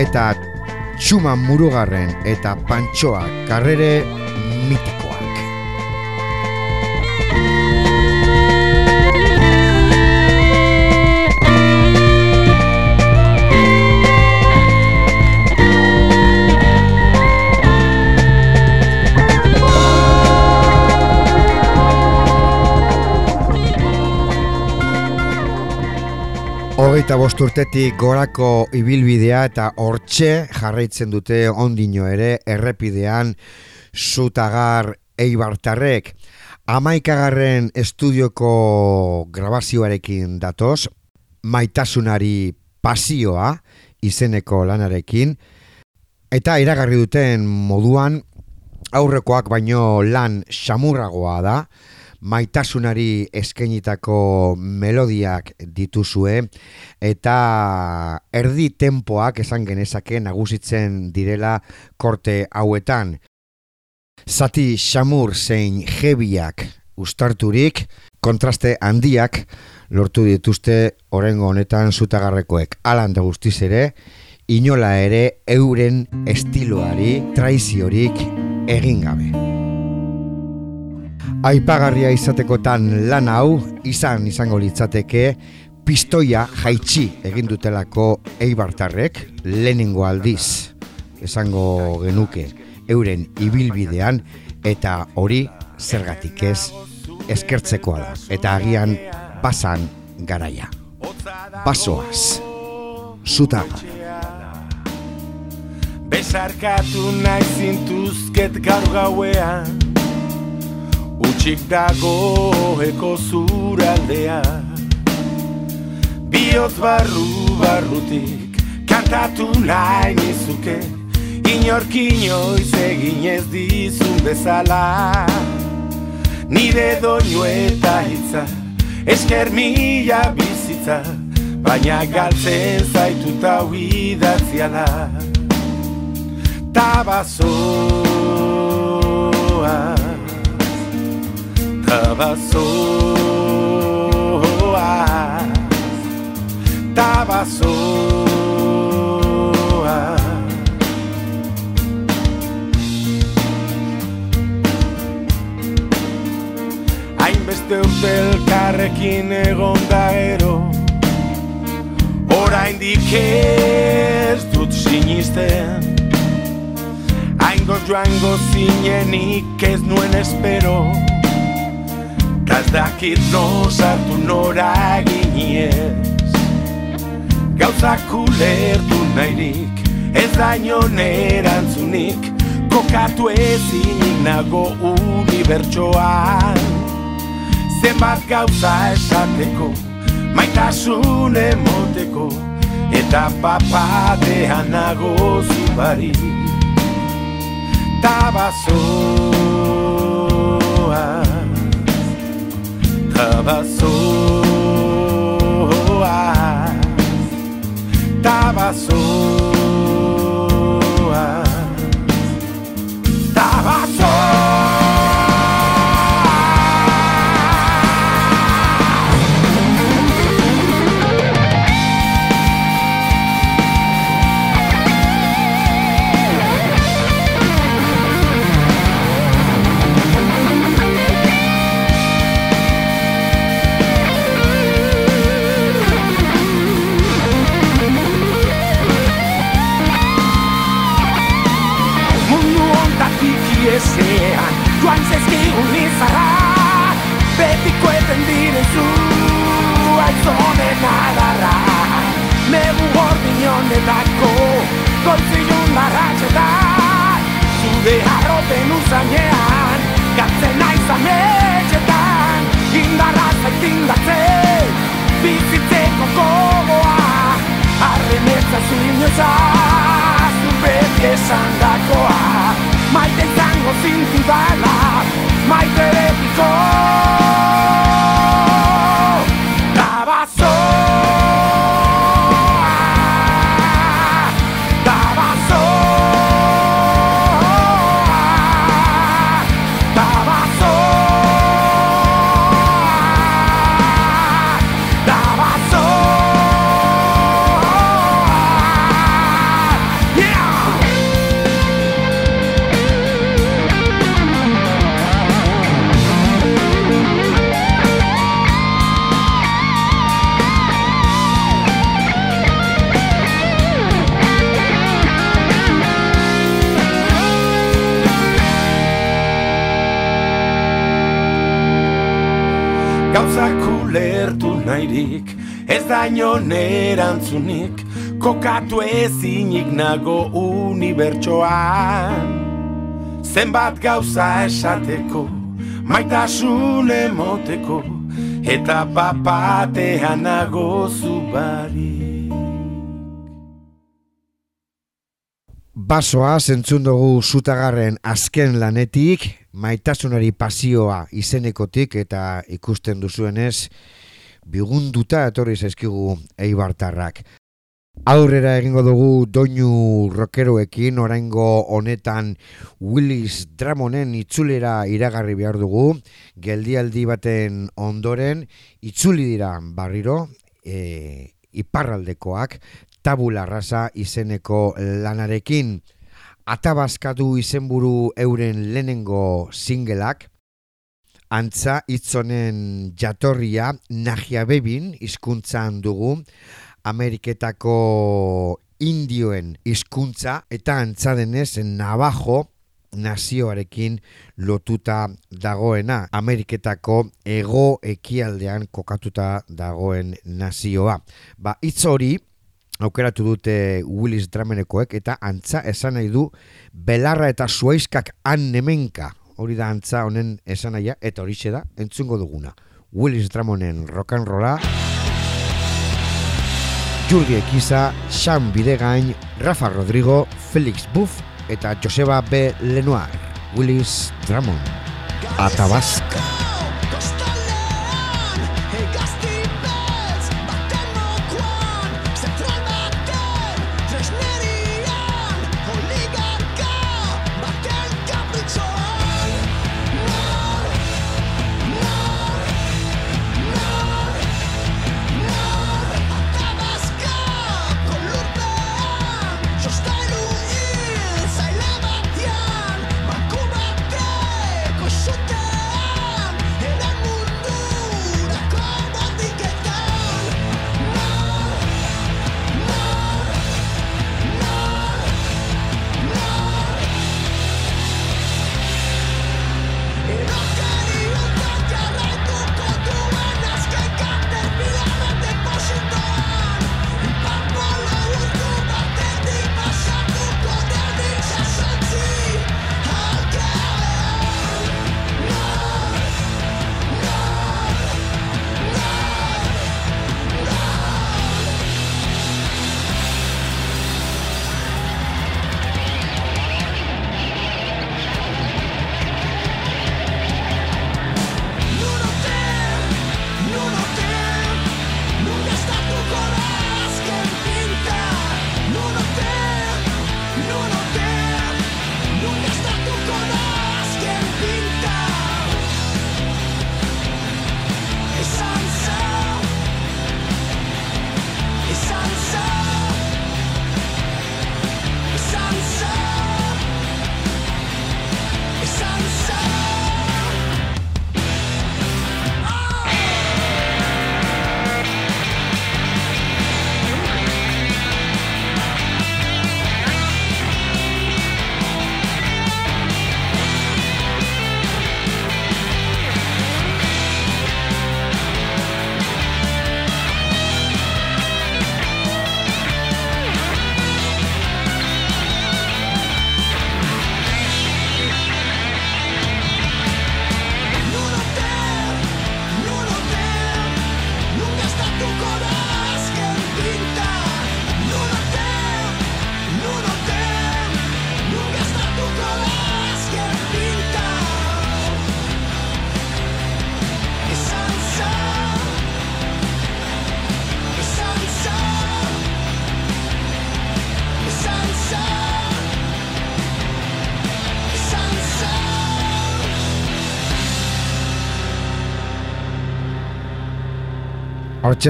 eta Txuma Murugarren eta Pantxoa Karrere mitiko. Hogeita bosturtetik gorako ibilbidea eta hortxe jarraitzen dute ondino ere errepidean zutagar eibartarrek. Amaikagarren estudioko grabazioarekin datoz, maitasunari pasioa izeneko lanarekin, eta iragarri duten moduan aurrekoak baino lan xamurragoa da, maitasunari eskenitako melodiak dituzue eta erdi tempoak esan genezake nagusitzen direla korte hauetan. Zati xamur zein jebiak ustarturik, kontraste handiak lortu dituzte orengo honetan zutagarrekoek. Alan da guztiz ere, inola ere euren estiloari traiziorik egin gabe. Aipagarria izatekotan lan hau izan izango litzateke pistoia jaitsi egin dutelako eibartarrek lehenengo aldiz esango genuke euren ibilbidean eta hori zergatik ez eskertzekoa da. Eta agian pasan garaia. Pasoaz zutaga Besarkatu nahi zintuzket gaur gauean Utsik dago eko zuraldea. Biot barru barrutik Kantatu nahi nizuke. Inorkinoiz egin ez dizun bezala. Nire doinu eta hitza Esker mila bizitza Baina galtzen zaituta huidatzia da. Tabazoa Tabazoa Tabazoa Hainbeste urte elkarrekin egon da ero. Hora ez dut sinisten. Joango zinenik ez nuen espero Kazdakit no sartu nora giniez Gauzak ulertu nahirik Ez daño nerantzunik Kokatu ezinik nago unibertsoan Zenbat gauza esateko Maitasun emoteko Eta papadean nago zubari. Tabazoa Tabazoa Tabazoa Gauzak ulertu nahirik Ez da inon erantzunik Kokatu ezinik nago unibertsoan. Zenbat gauza esateko Maitasun emoteko Eta papatean nago zubari Basoa zentzun dugu zutagarren azken lanetik, maitasunari pasioa izenekotik eta ikusten duzuenez, bigunduta etorri zaizkigu eibartarrak. Aurrera egingo dugu doinu rokeroekin, oraingo honetan Willis Dramonen itzulera iragarri behar dugu, geldialdi baten ondoren, itzuli dira barriro, e, iparraldekoak, tabula rasa izeneko lanarekin. Atabazkatu izenburu euren lehenengo singelak. Antza itzonen jatorria nagia bebin hizkuntzan dugu. Ameriketako indioen hizkuntza eta antza denez nabajo nazioarekin lotuta dagoena. Ameriketako ego ekialdean kokatuta dagoen nazioa. Ba, hitz hori aukeratu dute Willis Dramenekoek eta antza esan nahi du belarra eta suaizkak annemenka hori da antza honen esan eta hori da entzungo duguna. Willis Dramonen rock and rolla Jurgi Ekiza, Sean Bidegain, Rafa Rodrigo, Felix Buff eta Joseba B. Lenoir. Willis Dramon. Atabasca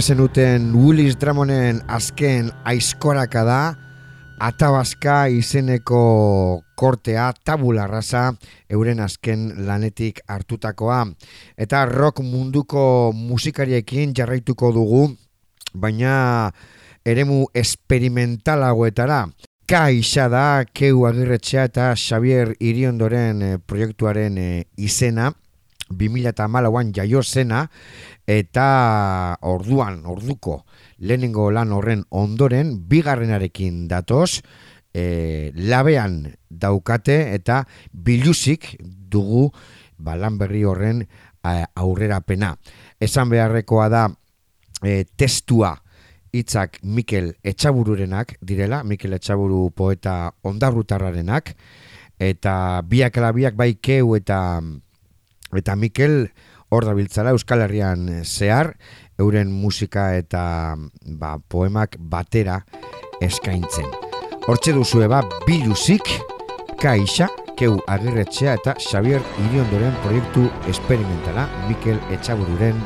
zenuten Willis Dramonen azken aizkoraka da Atabazka izeneko kortea tabula raza euren azken lanetik hartutakoa. Eta rock munduko musikariekin jarraituko dugu, baina eremu esperimentalagoetara. Ka isa da, keu agirretxea eta Xavier Iriondoren eh, proiektuaren eh, izena. 2008an jaio zena eta orduan, orduko lehenengo lan horren ondoren bigarrenarekin datoz e, labean daukate eta biluzik dugu ba, berri horren aurrera pena. Esan beharrekoa da e, testua hitzak Mikel Etxabururenak direla, Mikel Etxaburu poeta ondarrutarrarenak, eta biak alabiak bai keu eta eta Mikel hor biltzala Euskal Herrian zehar, euren musika eta ba, poemak batera eskaintzen. Hortxe duzu eba biluzik, kaixa, keu agirretxea eta Xavier Iriondoren proiektu esperimentala Mikel Etxabururen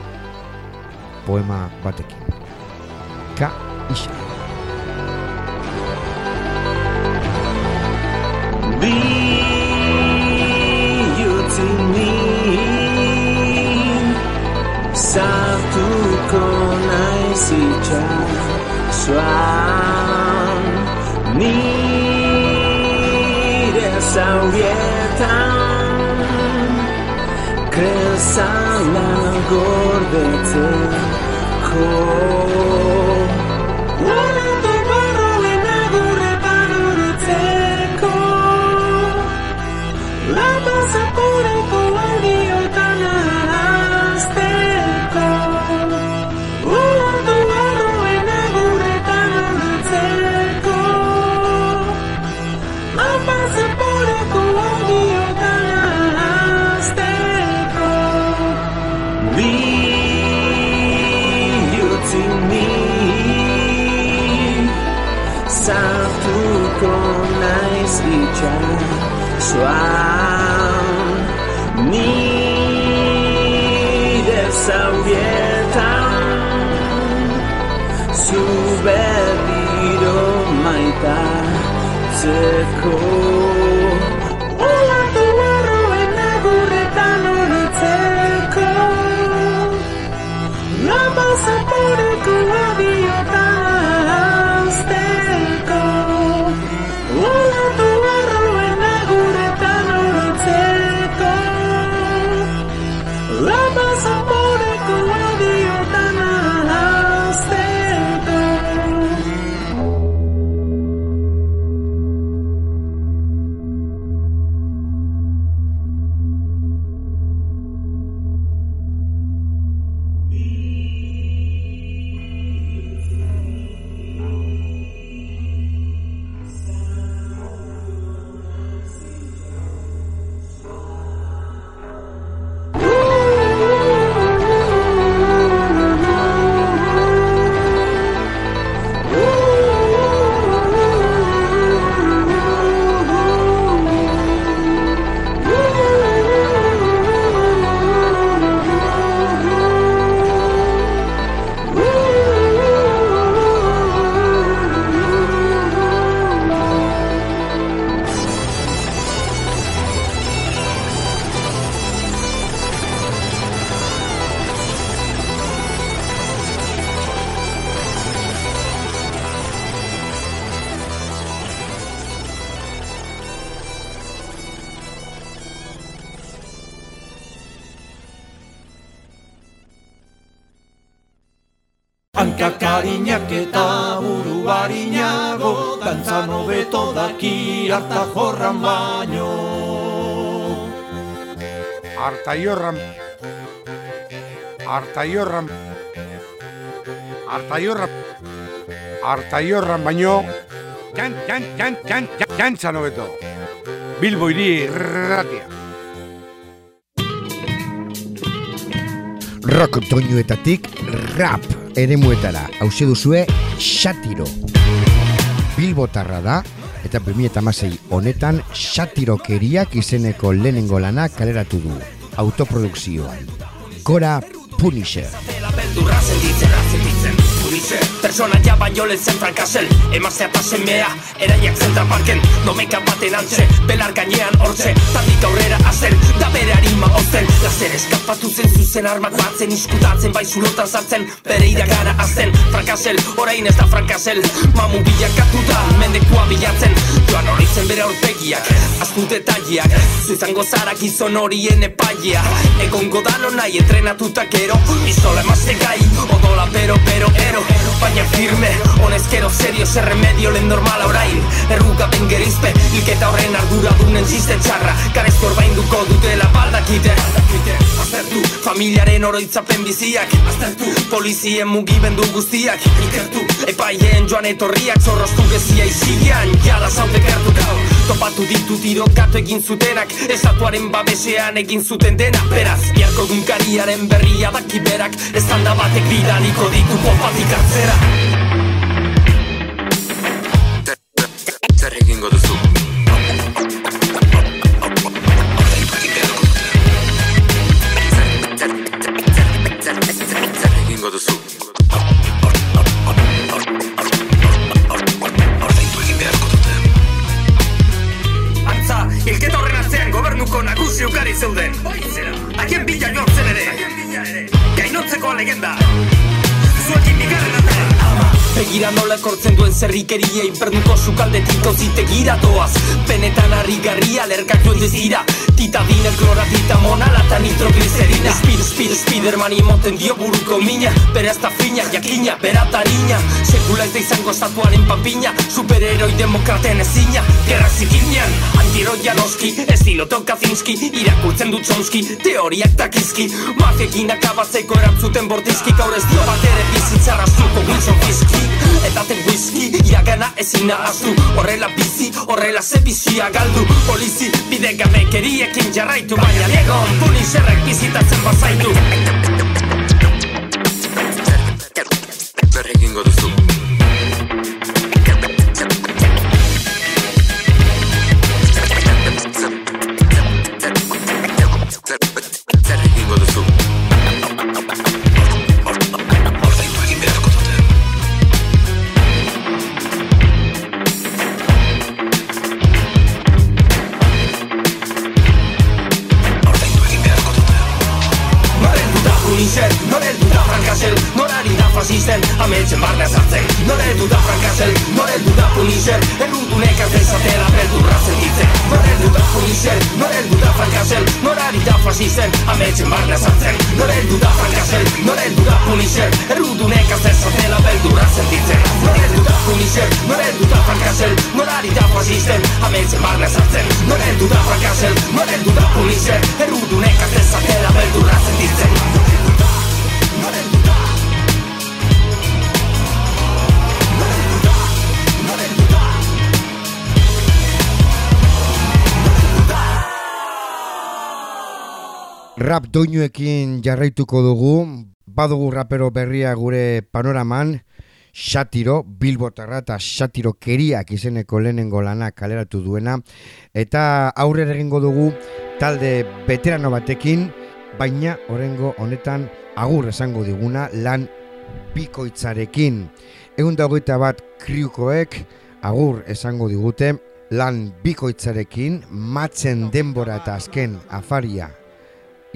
poema batekin. Ka isa. Satukonai siya Suan Nire saurietan Kresa la gordete Ho. sexual ni de zaurietan zu berriro maita zeko. Hankak harinak eta buru harinago, dantzan hobeto daki harta jorran. Baino. Artaiorran Artaiorran Artaiorran Artaiorran baino. Jan, jan, jan, jan, jan, jantzan hobeto Bilbo hiri irratia. Rock doinuetatik rap eremuetara. Hauze duzue Xatiro. Bilbotarra da eta 2016 honetan Xatirokeriak izeneko lehenengo lana kaleratu du. Autoprodukzioan. Gora Punisher. Zela beldurra sentitzen, sentitzen Unice Persona ja baino lezen frankasel Emaztea eta semea Eraiak zenta parken Domeka baten antxe Belar gainean hortxe Tandik aurrera azen Da bere harima ozen Lazer eskapatu zen zuzen armak batzen Iskutatzen bai zulotan sartzen Bere iragana azen Frankasel Orain ez da frankasel Mamu bilakatu da Mendekua bilatzen Joan horitzen bere aurpegiak Aztu detaileak Zuzango zara gizon horien epaia Egongo dano nahi entrenatuta gero Izola emazte gai Odola pero pero ero Baina firme. Honezkero serio zer remedio lehen normala orain. Erruga ben gerizpe Ilketa horren ardura dunen ziste txarra. Garezko orbainduko dutela baldakite Aztertu Familiaren oroitzapen biziak. Aztertu Polizien mugimendu guztiak. Ikertu Epaien joan etorriak Zorroztu gezia izilean Jada zaude gertu gau Topatu ditu tirokatu egin zutenak. Estatuaren babesean egin zuten dena Beraz, biarko dunkariaren berria daki berak. Estanda batek bidaliko ditu popatik atzera zerrikeria Infernuko sukaldetik auzitegira doaz. Benetan harri garria lerkak joan dezira Titadina, kloratita, monalata, nitroglicerina. Spir, spir, spiderman imoten dio buruko mina. Bere hasta fina, jakina, bera tarina Sekula ez da izango estatuaren papina Superheroi demokraten ezina. Gerra zikinean, antiroia noski Estilo Tokazinski, irakurtzen dut Chomsky Teoriak takizki Mafiekin akabatzeko erantzuten bortizki Gaur ez dio bat ere bizitzara zuko Wilson Fiski Eta ten whisky, iragana ezin nahaztu Horrela bizi, horrela ze bizia galdu. Polizi, bide gabekeriekin jarraitu Baina diegon, punizerrek bizitatzen bazaitu Rap doinuekin jarraituko dugu, badugu rapero berria gure panoraman, Satiro, Bilbotarra eta Satiro keriak izeneko lehenengo lana kaleratu duena, eta aurrera egingo dugu talde veterano batekin, baina orengo honetan agur esango diguna lan bikoitzarekin. Egun dagoita bat kriukoek agur esango digute lan bikoitzarekin matzen denbora eta azken afaria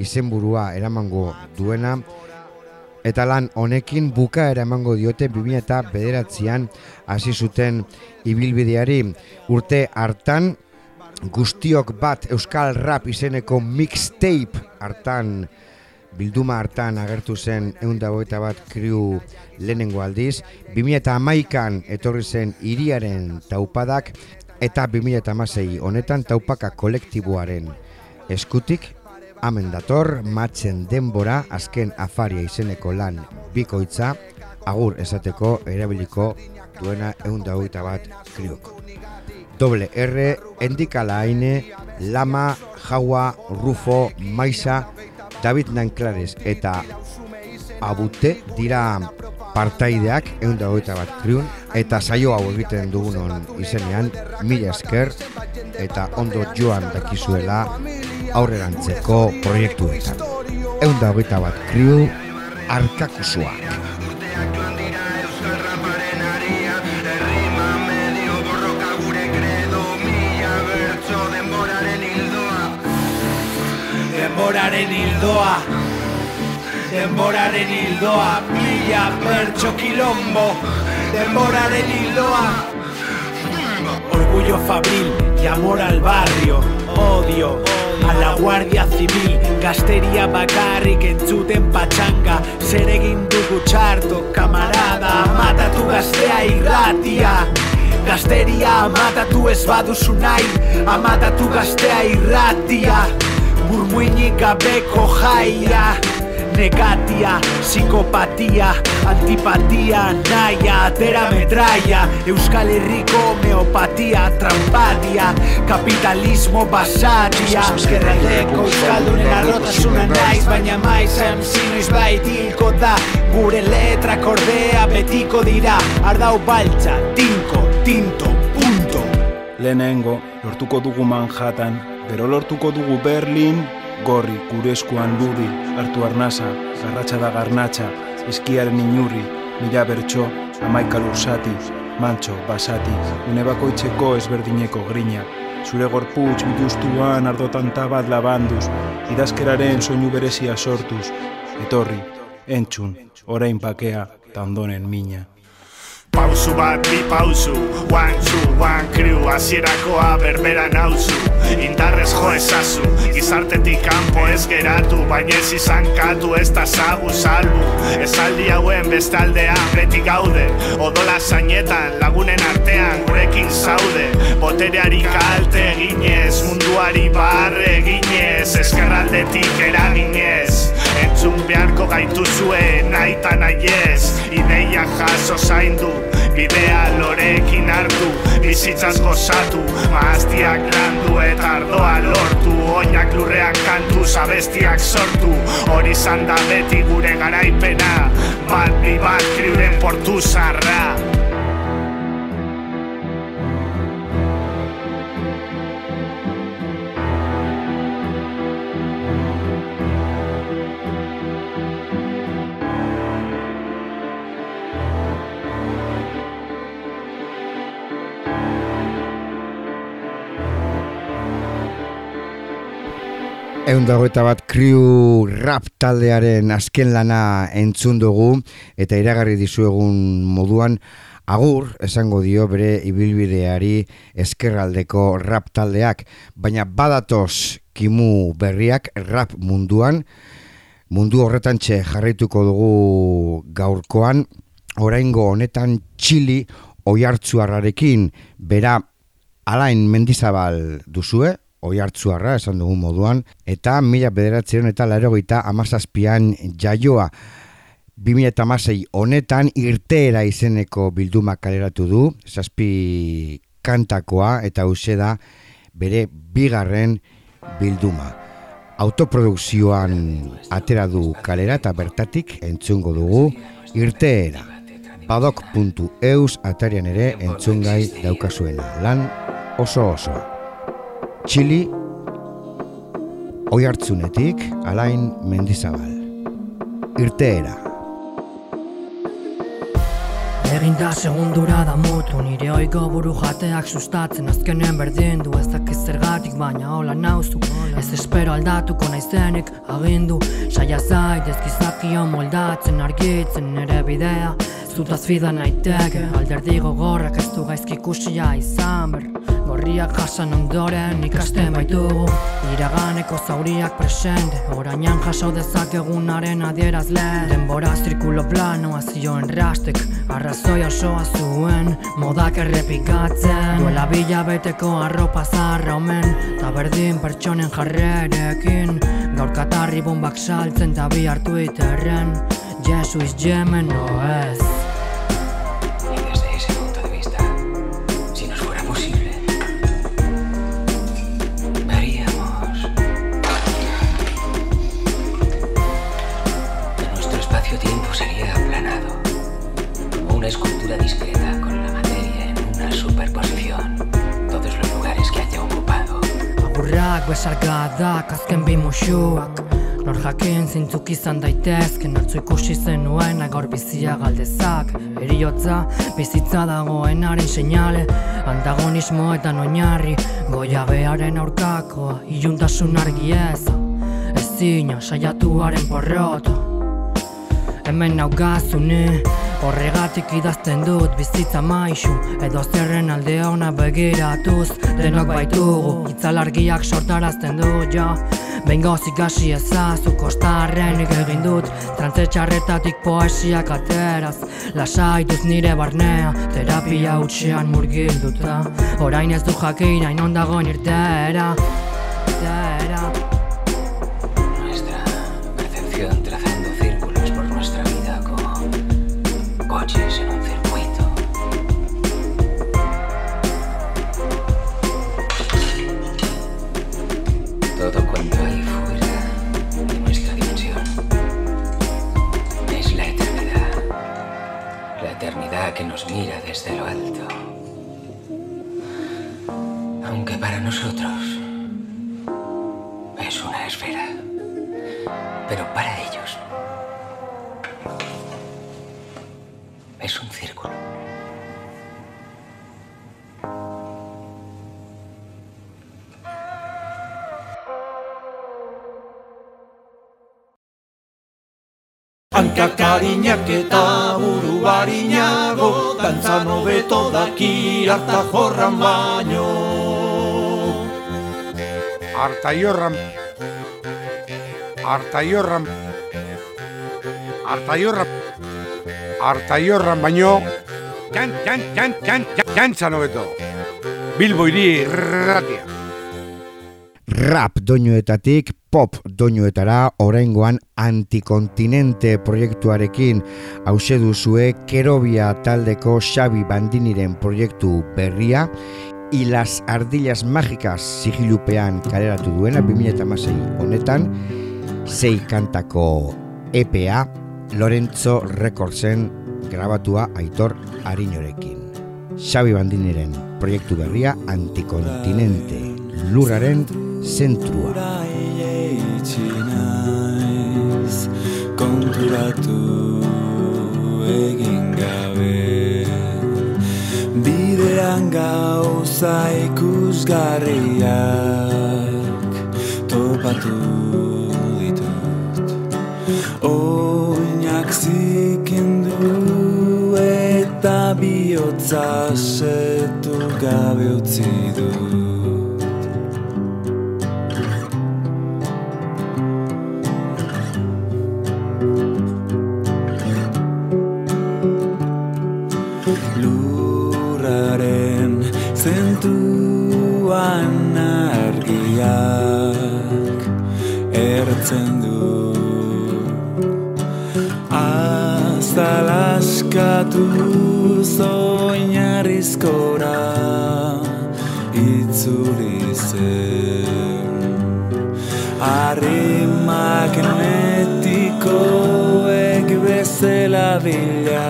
izenburua eramango duena eta lan honekin bukaera emango diote 2009an hasi zuten ibilbideari. Urte hartan guztiok bat Euskal Rap izeneko mixtape hartan bilduma hartan agertu zen eundagoeta bat kriu lehenengo aldiz. 2008an etorri zen iriaren taupadak eta 2006 honetan taupaka kolektiboaren eskutik Hemen dator, matzen denbora, azken afaria izeneko lan bikoitza, agur esateko erabiliko duena eunda hogeita bat kriuk. Doble R, Endikala Aine, Lama, Jaua, Rufo, Maisa, David Nanclares eta Abute dira partaideak eunda hogeita bat kriun eta saio hau egiten dugunon izenean mila esker eta ondo joan dakizuela aurrerantzeko proiektuetan. Eunda hogeita bat kriu arkakusuak. Denboraren hildoa. Denboraren hildoa. Pila pertso kilombo Denboraren hildoa. Orgullo fabril y amor al barrio. Odio a la guardia civil Gazteria bakarrik entzuten patxanga. Zer egin dugu txarto, kamarada Matatu gaztea irratia. Gazteria amatatu ez baduzu nahi Amatatu gaztea irratia. Burmuinik gabeko jaia Negatia, psikopatia, antipatia, naia, atera metraia Euskal Herriko homeopatia, trampatia, kapitalismo basatia. Eskerraldeko Euskaldunen arrotasuna naiz, baina maiz MC noiz baitilko da. Gure letrak ordea betiko dira, ardau baltza, tinko, tinto, punto. Lehenengo, lortuko dugu Manhattan, gero lortuko dugu Berlin, gorri, gure eskuan lurri, hartu arnasa, garratxa da garnatxa, eskiaren inurri, mila bertso, amaika lursati, mantxo, basati, une bakoitzeko ezberdineko grina, zure gorputz biluztuan ardotan tabat labanduz, idazkeraren soinu berezia sortuz, etorri, entzun, orain pakea, tandonen mina. Pausu bat bi pausu One two, one crew Azierakoa berbera nauzu. Indarrez jo ezazu Gizartetik kanpo ez geratu Baina ez izan katu ez da zagu salbu. Esaldi hauen bestaldean beti gaude. Odola zainetan lagunen artean gurekin zaude. Botereari kalte eginez Munduari barre eginez Eskerraldetik eraginez Entzun beharko gaituzue nahi eta nahiez. Ideia jaso zaindu Bidea lorekin hartu. Bizitzaz gozatu Maaztiak landu eta ardoa lortu. Oinak lurrean kantu Zabestiak sortu. Hori izan da beti gure garaipena. Bat bi bat kriuren portu zarra Egun dagoeta bat kriu rap taldearen azken lana entzun dugu eta iragarri dizuegun moduan agur esango dio bere ibilbideari eskerraldeko rap taldeak, baina badatoz kimu berriak rap munduan, mundu horretan txe jarraituko dugu gaurkoan, oraingo honetan txili oiartzuarrarekin bera alain mendizabal duzue, oiartzuarra esan dugun moduan, eta mila bederatzen eta larogeita amazazpian jaioa. 2006 honetan irteera izeneko bilduma kaleratu du, zazpi kantakoa eta hause da bere bigarren bilduma. Autoprodukzioan atera du kalera eta bertatik entzungo dugu irteera. Badok.eus atarian ere entzungai daukazuena. Lan oso oso. Txili, oi hartzunetik, alain mendizabal. Irteera. Egin da segundura da mutu Nire oiko buru jateak sustatzen. Azkenen berdin du ez dakiz zergatik Baina hola nauzu. Ez espero aldatuko naizenik agindu. Saia zait ez gizakio moldatzen Argitzen nire bidea. Zutaz fida naiteke Alderdi gogorrak ez du gaizki ikusia izan ber. Gorriak jasan ondoren ikasten baitugu. Iraganeko zauriak presente Orainan jaso dezakegunaren adierazle. Denbora zirkulo planoa zioen rastek Arrazoi osoa zuen modak errepikatzen. Duela bila beteko arropa zarra omen Ta berdin pertsonen jarrerekin. Gaur katarri bombak saltzen ta bi hartu iterren. Jesu is Yemen no ez Agurrak besarkadak azken bi musuak. Nor jakin zintzuk izan daitezken Atzu ikusi zenuen gaur bizia galdezak. Eriotza bizitza dagoenaren seinale Antagonismo eta oinarri. Goia bearen aurkakoa Iluntasun argi eza Ez ezina saiatuaren porrota Hemen naugazune Horregatik idazten dut bizitza maisu Edo zerren alde ona begiratuz Denok baitugu. Itzalargiak sortarazten du ja. Behin gozik hasi ezazu kostarrenik egin dut. Trantze txarretatik poesiak ateraz Lasaituz nire barnea. Terapia utxean murgilduta. Orain ez du jakin hain ondagoen irtera Pero para ellos es un círculo. Hankak harinak eta buru barinago Dantzan hobeto daki harta jorran baino Artaiorran Artaiorran. Artaiorran. Artaiorran baino. Jan, jan, jan, jan, jan, jantzan hobeto. Bilbo hiri ratia. Rap doinuetatik pop doinuetara oraingoan antikontinente proiektuarekin hause duzue Kerobia taldeko Xabi Bandiniren proiektu berria y las ardillas mágicas sigilupean kaleratu duena 2016 honetan sei kantako EPA Lorenzo Recordsen grabatua Aitor Ariñorekin. Xabi Bandiniren proiektu berria antikontinente lurraren zentrua. Konturatu egin gabe Bidean gauza ikusgarriak topatu Oinak zikindu eta bihotza setu gabe utzi lurraren zentuan argiak ertzen itzuli zen Arri magnetikoek bezala bila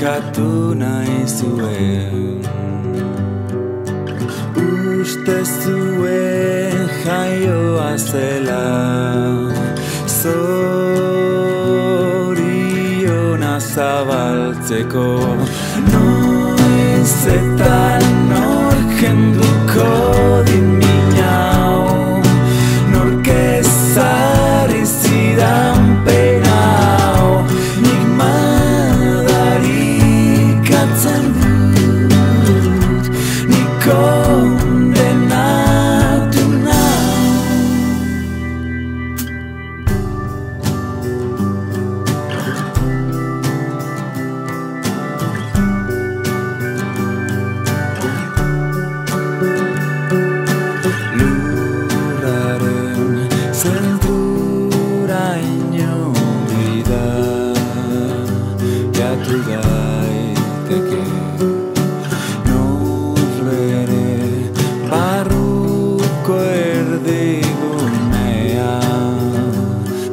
katu nahi zuen. Uste zuen jaioa zela Zoriona zabaltzeko. Noiz eta nork go.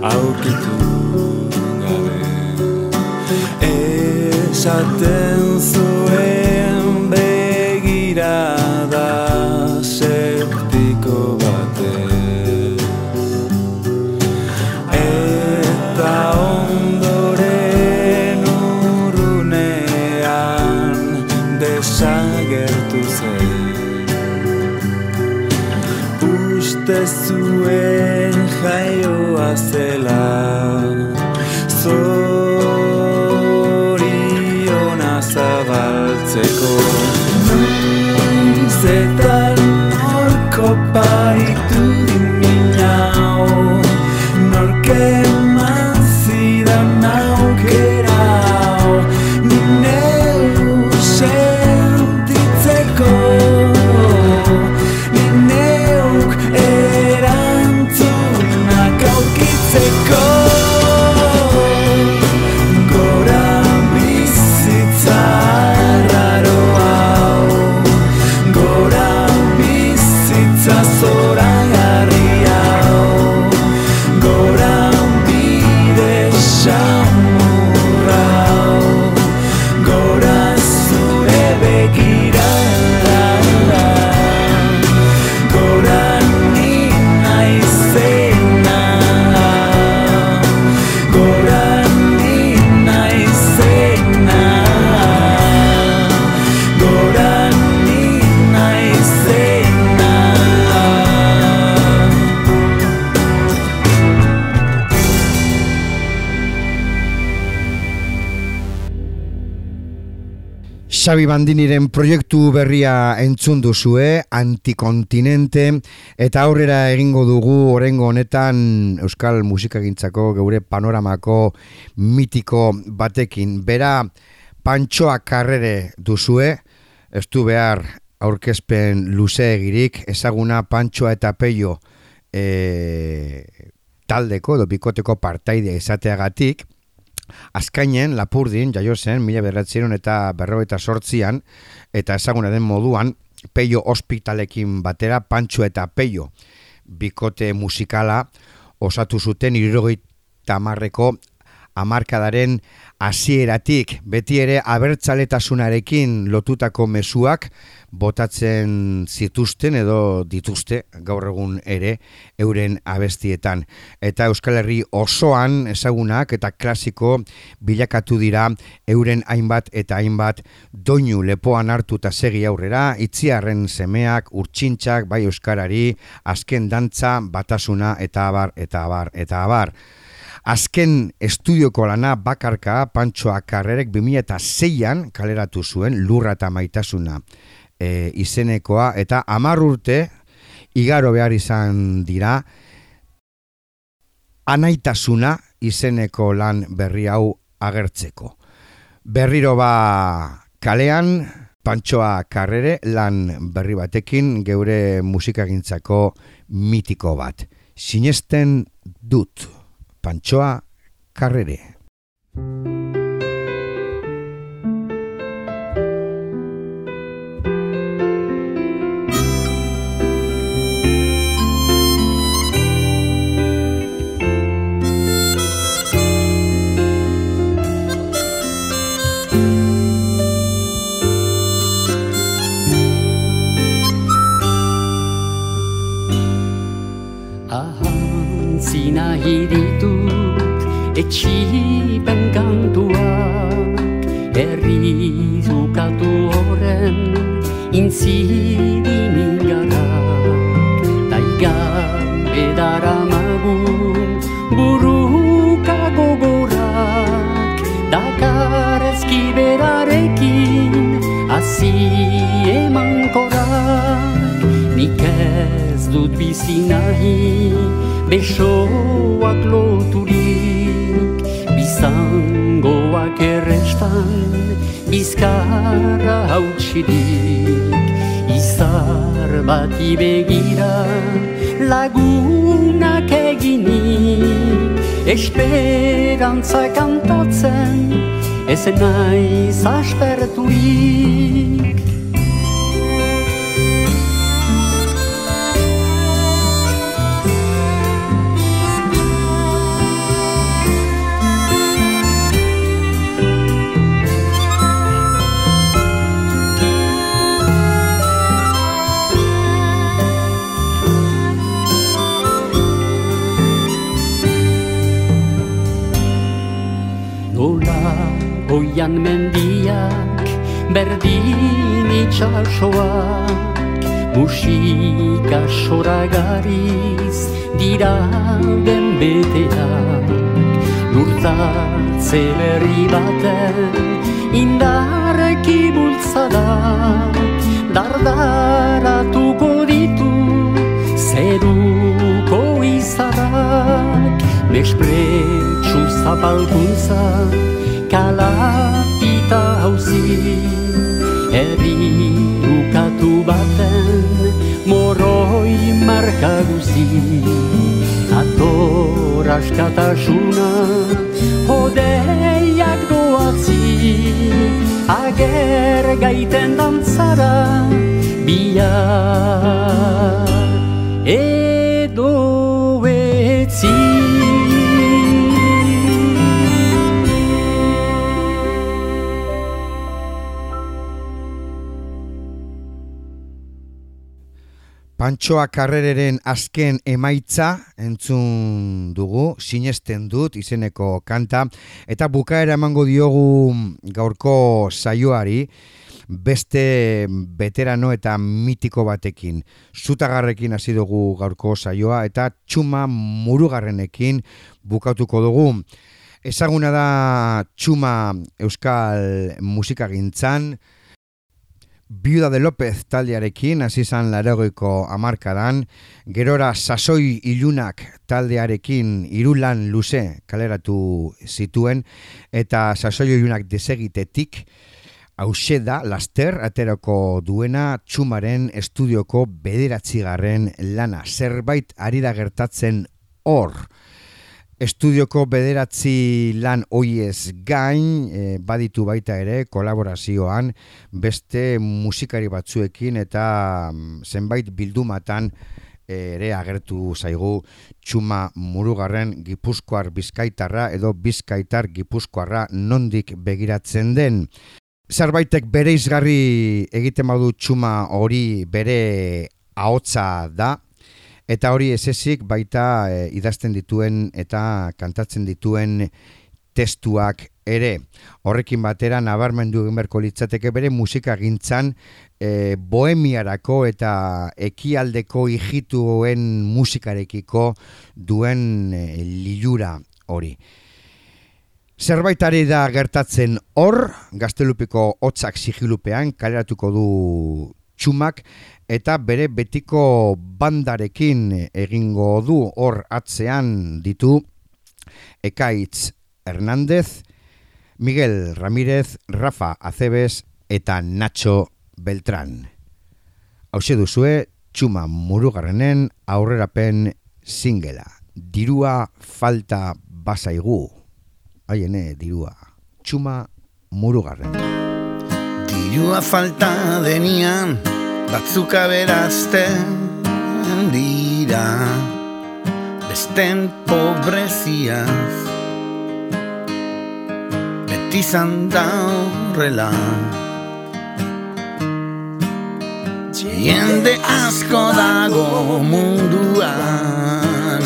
Aurkitu gabe. Esaten zuen jaioa Xabi Bandiniren proiektu berria entzun duzue, antikontinente, eta aurrera egingo dugu orengo honetan Euskal Musikagintzako geure panoramako mitiko batekin. Bera, pantxoa karrere duzue, ez du behar aurkezpen luzeegirik, ezaguna pantxoa eta peio e, taldeko, edo bikoteko partaide izateagatik, Azkainen, Lapurdin, jaio zen, mila berratzieron eta berrogeita sortzian, eta ezaguna den moduan, peio hospitalekin batera, pantxo eta peio. Bikote musikala osatu zuten irurogeita marreko amarkadaren hasieratik. Beti ere abertzaletasunarekin lotutako mezuak botatzen zituzten edo dituzte gaur egun ere euren abestietan. Eta Euskal Herri osoan ezagunak eta klasiko bilakatu dira euren hainbat eta hainbat doinu lepoan hartu eta segi aurrera, itziarren semeak, urtsintxak, bai Euskarari, azken dantza, batasuna eta abar, eta abar, eta abar. Azken estudioko lana bakarka Pantxoa Karrerek 2006an kaleratu zuen lurra eta maitasuna e, izenekoa eta hamar urte igaro behar izan dira anaitasuna izeneko lan berri hau agertzeko. Berriro ba kalean Pantxoa Karrere lan berri batekin geure musikagintzako mitiko bat. Sinesten dut. Pantxoa Karrere. Etxipen kantuak Herri zukatu horren intzidin garak Taigan edara magun buruka gogorak Dakar ezkiberarekin hasi eman korak. Nik ez dut bizi nahi besoak loturik bizkarra hautsirik Izar bati begira lagunak eginik. Esperantza kantatzen ez naiz asperturik hoian mendiak berdin itxasoak musika soragariz dira den beteak lurtatze berri baten indarreki bultzada. Dardaratuko ditu zeruko izarak Mespretsu zapalkuntza kalapita hauzi. Herri ukatu baten moroi marka guzi. Ator askatasuna hodeiak doatzi. Ager gaiten dantzara bihar edo etzi Pantsoa karrereren azken emaitza entzun dugu, sinesten dut izeneko kanta, eta bukaera emango diogu gaurko saioari, beste veterano eta mitiko batekin. Zutagarrekin hasi dugu gaurko saioa eta txuma murugarrenekin bukatuko dugu. Ezaguna da txuma euskal musikagintzan, Biuda de López taldearekin, hasi izan larogeiko amarkadan, gerora sasoi ilunak taldearekin irulan luze kaleratu zituen, eta sasoi ilunak desegitetik, hause da, laster, aterako duena, txumaren estudioko bederatzigarren lana. Zerbait ari da gertatzen hor. Estudioko bederatzi lan hoiez gain, e, baditu baita ere, kolaborazioan, beste musikari batzuekin eta mm, zenbait bildumatan ere agertu zaigu txuma murugarren gipuzkoar bizkaitarra edo bizkaitar gipuzkoarra nondik begiratzen den. Zerbaitek bere izgarri egiten badu txuma hori bere ahotsa da, Eta hori esezik baita e, idazten dituen eta kantatzen dituen testuak ere. Horrekin batera nabarmendu egin berko litzateke bere musika gintzan e, bohemiarako eta ekialdeko ijituen musikarekiko duen e, lilura hori. Zerbaitari da gertatzen hor, gaztelupiko hotzak sigilupean, kaleratuko du txumak, eta bere betiko bandarekin egingo du hor atzean ditu Ekaitz Hernández, Miguel Ramírez, Rafa Acebes eta Nacho Beltrán. Hau duzue, txuma murugarrenen aurrerapen singela. Dirua falta basaigu. Haiene, dirua. Txuma murugarren. Dirua falta denian, batzuk aberazten dira. Besten pobreziaz beti zanda horrela. Jende asko dago munduan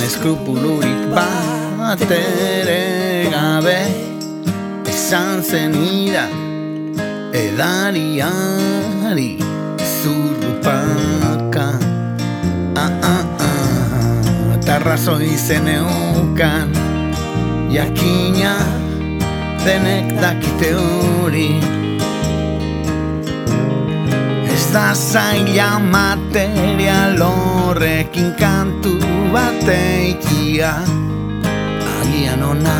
Eskrupulurik bat ere gabe Esan zen ira edariari zurrupaka ah, ah, ah. Tarrazo izen eukan. Jakina denek dakite hori. Ez da zaila material horrekin kantu bateikia Agian ona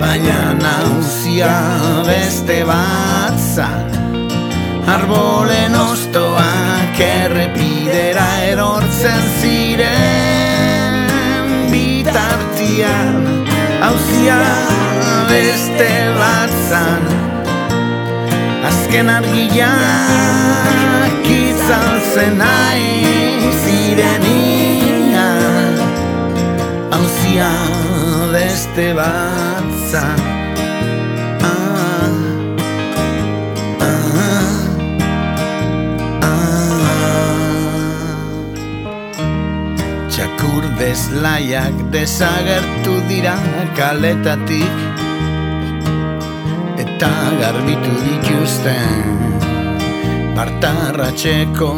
Baina nauzia beste batzak Arbolen ostoak errepidera erortzen ziren. Bitartian Hauzia beste bat zan. Azken argiak izan zen nahi zirenian. Hauzia beste bat zan Txakur bezlaiak desagertu dira kaletatik Eta garbitu dituzten Artarratxeko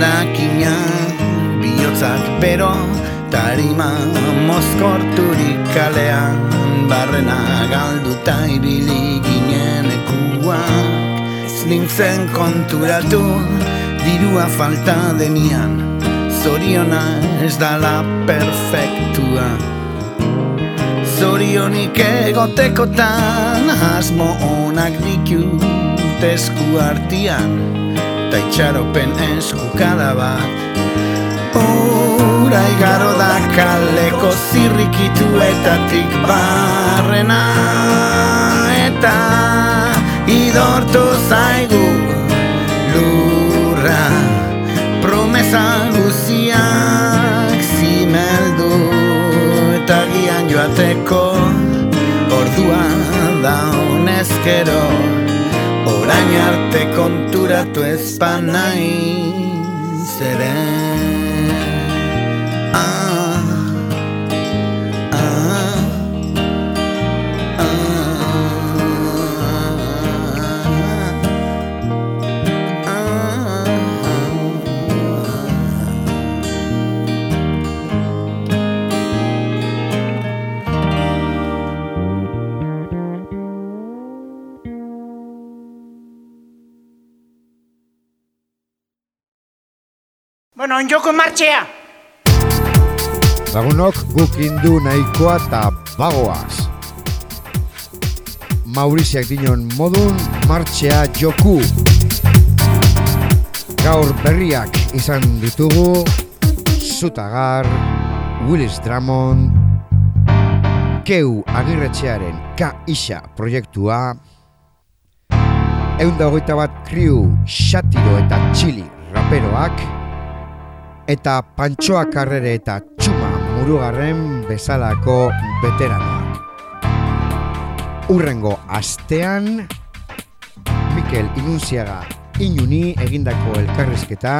nakina Biotzak bero Tarima mozkorturik kalean Barrena galduta ibili ginen ekuak Ez nintzen konturatu Dirua falta denian Zoriona ez dala perfektua. Zorionik egotekotan Asmo onak ditut esku artian Ta itxaropen eskukada bat Ura igaro da kaleko zirrikituetatik barrena Eta idortu zaigu lurra Promesa guziak zimeldu. Eta gian joateko ordua da honezkero Orain arte konturatu ezpanai zeren onjoko martxea! Lagunok guk indu nahikoa eta bagoaz. Mauriziak dinon modun martxea joku. Gaur berriak izan ditugu Zutagar, Willis Drummond, Keu agirretxearen K-Isa proiektua, Eunda hogeita bat kriu Xatiro eta Txili raperoak, eta Pantsoa Karrere eta Txuma Murugarren bezalako veteranoak. Urrengo astean Mikel Inunziaga Inuni egindako elkarrizketa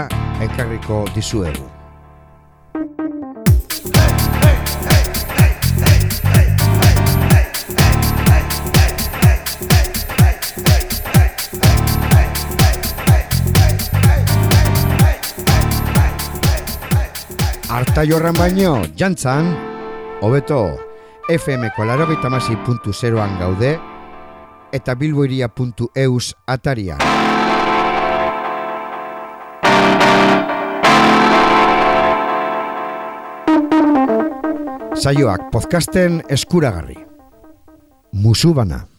ekarriko dizuegu. Arta jorran baino, jantzan, hobeto FM-ko larogeita puntu zeroan gaude, eta bilboiria.eus atarian. Saioak podcasten eskuragarri. Musu bana.